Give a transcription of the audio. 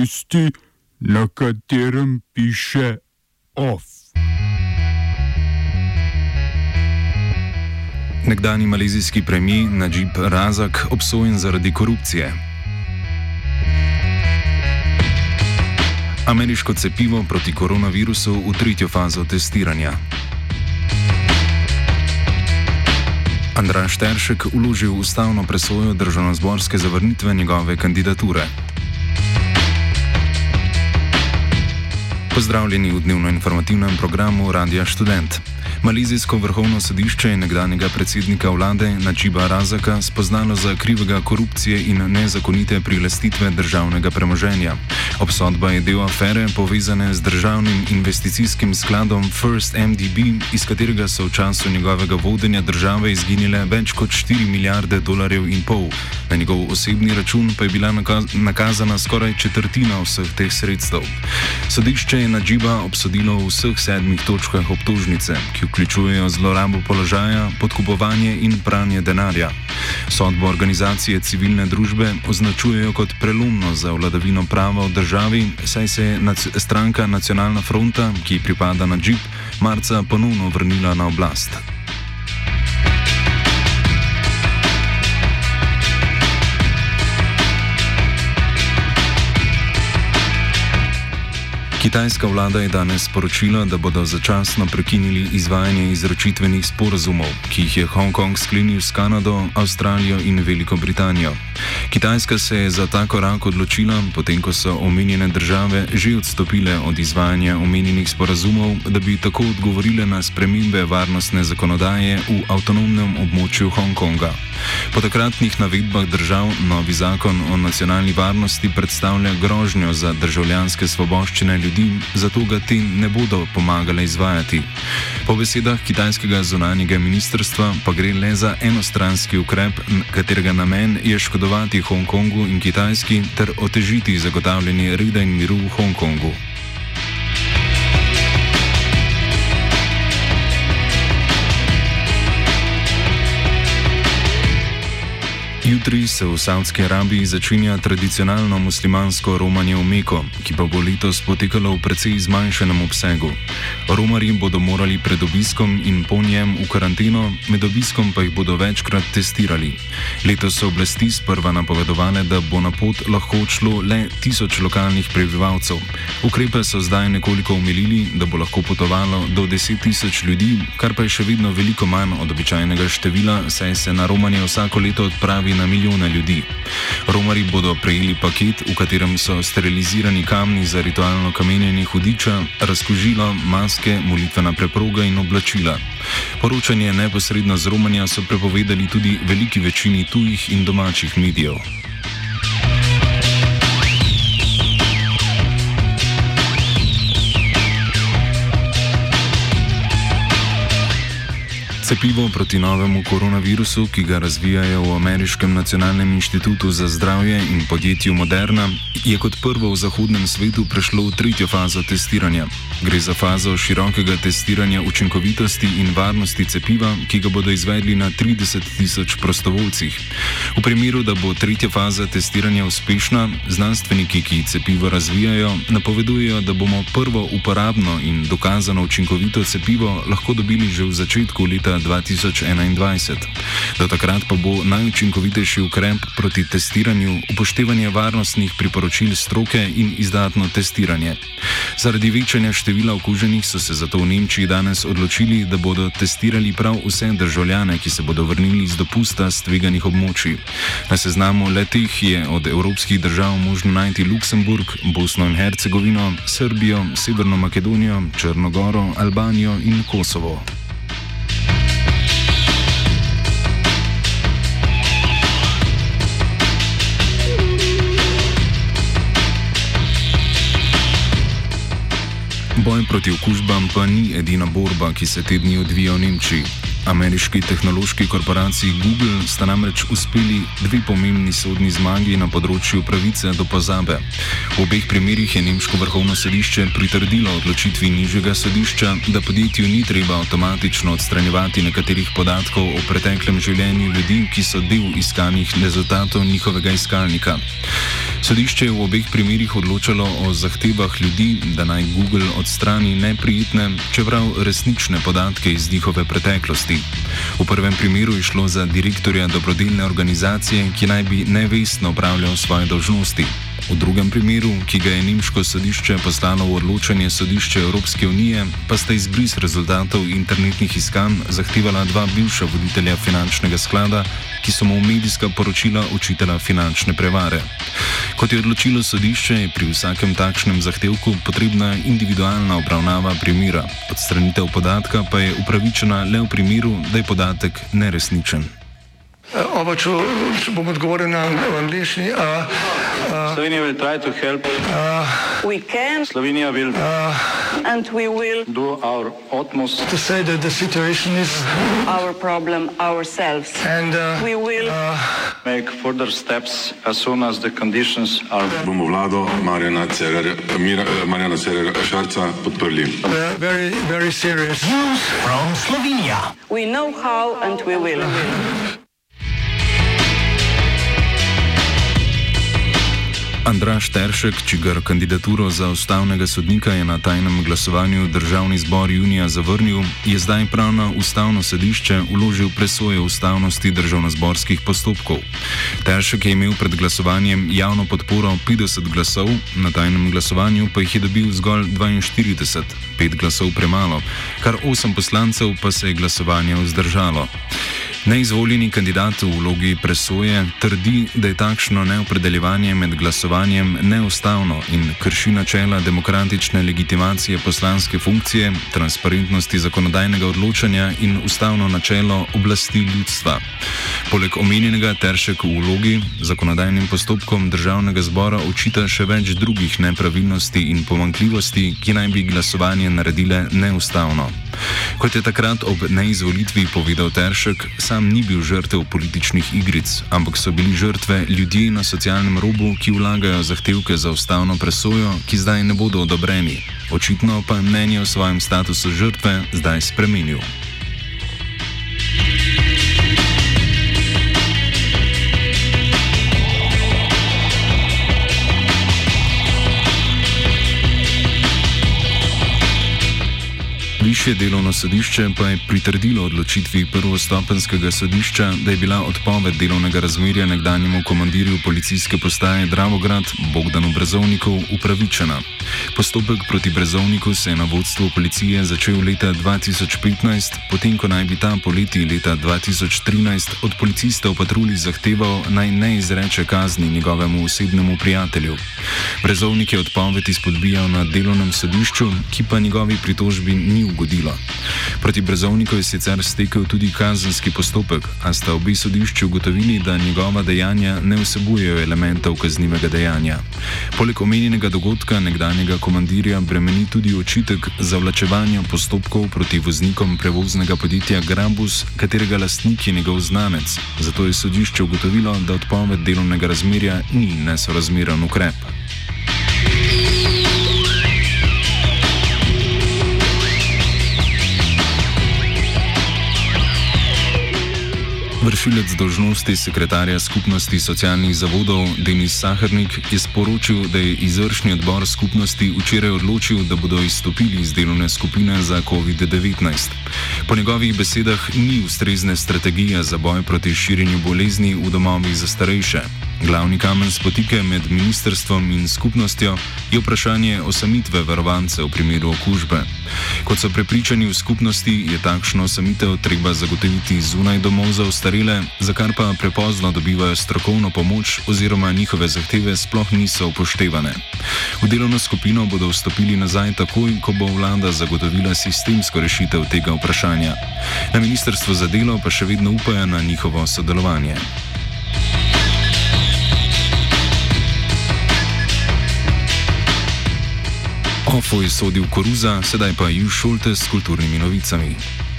tisti, na katerem piše OF. Nekdani malezijski premijer Najib Razak obsojen zaradi korupcije. Ameriško cepivo proti koronavirusu v tretjo fazo testiranja. Andraš Teršek uložil ustavno presojo državno-zborske zavrnitve njegove kandidature. Pozdravljeni v dnevno-informativnem programu Radia Student. Malizijsko vrhovno sodišče je nekdanjega predsednika vlade Načiba Razaka spoznalo za krivega korupcije in nezakonite prilastitve državnega premoženja. Obsodba je del afere povezane z državnim investicijskim skladom First MDB, iz katerega so v času njegovega vodenja države izginile več kot 4 milijarde dolarjev in pol. Na njegov osebni račun pa je bila nakazana skoraj četrtina vseh teh sredstev. Sodišče je Načiba obsodilo v vseh sedmih točkah obtožnice, ki vključujejo zlorabo položaja, podkupovanje in pranje denarja. Sodbo organizacije civilne družbe označujejo kot prelomno za vladavino prava v državi, saj se je nac stranka Nacionalna fronta, ki pripada na Džip, marca ponovno vrnila na oblast. Kitajska vlada je danes sporočila, da bodo začasno prekinili izvajanje izročitvenih sporazumov, ki jih je Hongkong sklenil s Kanado, Avstralijo in Veliko Britanijo. Kitajska se je za ta korak odločila, potem ko so omenjene države že odstopile od izvajanja omenjenih sporazumov, da bi tako odgovorile na spremembe varnostne zakonodaje v avtonomnem območju Hongkonga. Po takratnih navedbah držav novi zakon o nacionalni varnosti predstavlja grožnjo za državljanske svoboščine ljudi ljudi, zato ga ti ne bodo pomagale izvajati. Po besedah kitajskega zunanjega ministrstva pa gre le za enostranski ukrep, katerega namen je škodovati Hongkongu in Kitajski ter otežiti zagotavljanje reda in miru v Hongkongu. Jutri se v Saudski Arabiji začenja tradicionalno muslimansko romanje v Meko, ki pa bo letos potekalo v precej zmanjšenem obsegu. Romari bodo morali pred obiskom in po njem v karanteno, med obiskom pa jih bodo večkrat testirali. Letos so oblasti sprva napovedovane, da bo na pot lahko odšlo le tisoč lokalnih prebivalcev. Ukrepe so zdaj nekoliko umilili, da bo lahko potovalo do deset tisoč ljudi, kar pa je še vedno veliko manj od običajnega števila, saj se na romanje vsako leto odpravi na milijone ljudi. Romari bodo prejeli paket, v katerem so sterilizirani kamni za ritualno kamenjenje hudiča, razkožila, maske, molitvena preproga in oblačila. Poročanje neposredno z Romanja so prepovedali tudi veliki večini tujih in domačih medijev. Cepivo proti novemu koronavirusu, ki ga razvijajo v Ameriškem nacionalnem inštitutu za zdravje in podjetju Moderna, je kot prvo v zahodnem svetu prešlo v tretjo fazo testiranja. Gre za fazo širokega testiranja učinkovitosti in varnosti cepiva, ki ga bodo izvedli na 30 tisoč prostovoljcih. V primeru, da bo tretja faza testiranja uspešna, znanstveniki, ki cepivo razvijajo, napovedujejo, da bomo prvo uporabno in dokazano učinkovito cepivo lahko dobili že v začetku leta 2021. Do takrat pa bo najučinkovitejši ukrep proti testiranju upoštevanje varnostnih priporočil stroke in izdatno testiranje. Zaradi večanja števila okuženih so se zato v Nemčiji danes odločili, da bodo testirali prav vse državljane, ki se bodo vrnili iz dopusta z tveganih območij. Na seznamu letih je od evropskih držav možno najti Luksemburg, Bosno in Hercegovino, Srbijo, Severno Makedonijo, Črnogoro, Albanijo in Kosovo. Boj proti okužbam pa ni edina borba, ki se te dni odvija v Nemčiji. Ameriški tehnološki korporaciji Google sta namreč uspeli dve pomembni sodni zmagi na področju pravice do pozabe. V obeh primerjih je Nemško vrhovno sodišče pritrdilo odločitvi nižjega sodišča, da podjetju ni treba avtomatično odstranjevati nekaterih podatkov o preteklem življenju ljudi, ki so del iskanih rezultatov njihovega iskalnika. Sodišče je v obeh primerjih odločalo o zahtevah ljudi, da naj Google odstrani neprijetne, čeprav resnične podatke iz njihove preteklosti. V prvem primeru je šlo za direktorja dobrodelne organizacije, ki naj bi nevestno upravljal svoje dožnosti. V drugem primeru, ki ga je nemško sodišče poslalo v odločanje sodišče Evropske unije, pa sta izbris rezultatov internetnih iskanj zahtevala dva bivša voditelja finančnega sklada, ki so mu v medijska poročila učitela finančne prevare. Kot je odločilo sodišče, je pri vsakem takšnem zahtevku potrebna individualna obravnava primera, odstranitev podatka pa je upravičena le v primeru, da je podatek neresničen. Oba, če, če bom odgovoril na angliški. Uh, uh, Slovenija will try to help. Uh, we can. Slovenija will. Uh, and we will. Do our utmost. To say that the situation is. Our problem ourselves. And uh, we will. Uh, make further steps as soon as the conditions are. Bomo vlado Marjana Cerera Šarca podprli. Very, very serious. News from Slovenia. We know how and we will. Andraš Teršek, čigar kandidaturo za ustavnega sodnika je na tajnem glasovanju državni zbor junija zavrnil, je zdaj prav na ustavno sodišče uložil presoje ustavnosti državnozborskih postopkov. Teršek je imel pred glasovanjem javno podporo 50 glasov, na tajnem glasovanju pa jih je dobil zgolj 42, pet glasov premalo, kar osem poslancev pa se je glasovanje vzdržalo. Neizvoljeni kandidat v vlogi presoje trdi, da je takšno neopredeljevanje med glasovanjem neustavno in krši načela demokratične legitimacije poslanske funkcije, transparentnosti zakonodajnega odločanja in ustavno načelo oblasti ljudstva. Poleg omenjenega Teršek v vlogi zakonodajnim postopkom državnega zbora očita še več drugih nepravilnosti in pomankljivosti, ki naj bi glasovanje naredile neustavno. Kot je takrat ob neizvolitvi povedal Teršek, sam ni bil žrtev političnih igric, ampak so bili žrtve ljudje na socialnem robu, ki vlagajo zahtevke za ustavno presojo, ki zdaj ne bodo odobreni. Očitno pa je mnenje o svojem statusu žrtve zdaj spremenil. Višje delovno sodišče pa je pritrdilo odločitvi prvostopenskega sodišča, da je bila odpoved delovnega razmerja nekdanjemu komandirju policijske postaje Dravograd Bogdanu Brezovniku upravičena. Postopek proti Brezovniku se je na vodstvu policije začel leta 2015, potem ko naj bi ta poleti leta 2013 od policista v patrulji zahteval naj ne izreče kazni njegovemu osebnemu prijatelju. Brezovnik je odpoved izpodbijal na delovnem sodišču, ki pa njegovi pritožbi ni ugodil ugodilo. Proti Brezovniku je sicer stekel tudi kazenski postopek, a sta obi sodišči ugotovili, da njegova dejanja ne vsebujejo elementov kaznivega dejanja. Poleg omenjenega dogodka nekdanjega komandirja bremeni tudi očitek zavlačevanja postopkov proti voznikom prevoznega podjetja Grabus, katerega lastnik je njegov znanec. Zato je sodišče ugotovilo, da odpoved delovnega razmerja ni nesorazmeren ukrep. Vršilec dožnosti sekretarja skupnosti socialnih zavodov Denis Sahrnik je sporočil, da je izvršni odbor skupnosti včeraj odločil, da bodo izstopili iz delovne skupine za COVID-19. Po njegovih besedah ni ustrezne strategije za boj proti širjenju bolezni v domovih za starejše. Glavni kamen spotike med ministrstvom in skupnostjo je vprašanje osamitve varovance v primeru okužbe. Kot so prepričani v skupnosti, je takšno osamitev treba zagotoviti zunaj domov za ostarele, za kar pa prepozno dobivajo strokovno pomoč oziroma njihove zahteve sploh niso upoštevane. V delovno skupino bodo vstopili nazaj takoj, ko bo vlada zagotovila sistemsko rešitev tega vprašanja. Na ministrstvu za delo pa še vedno upajo na njihovo sodelovanje. Ofo je sodil Koruza, sedaj pa Juž Šolte s kulturnimi novicami.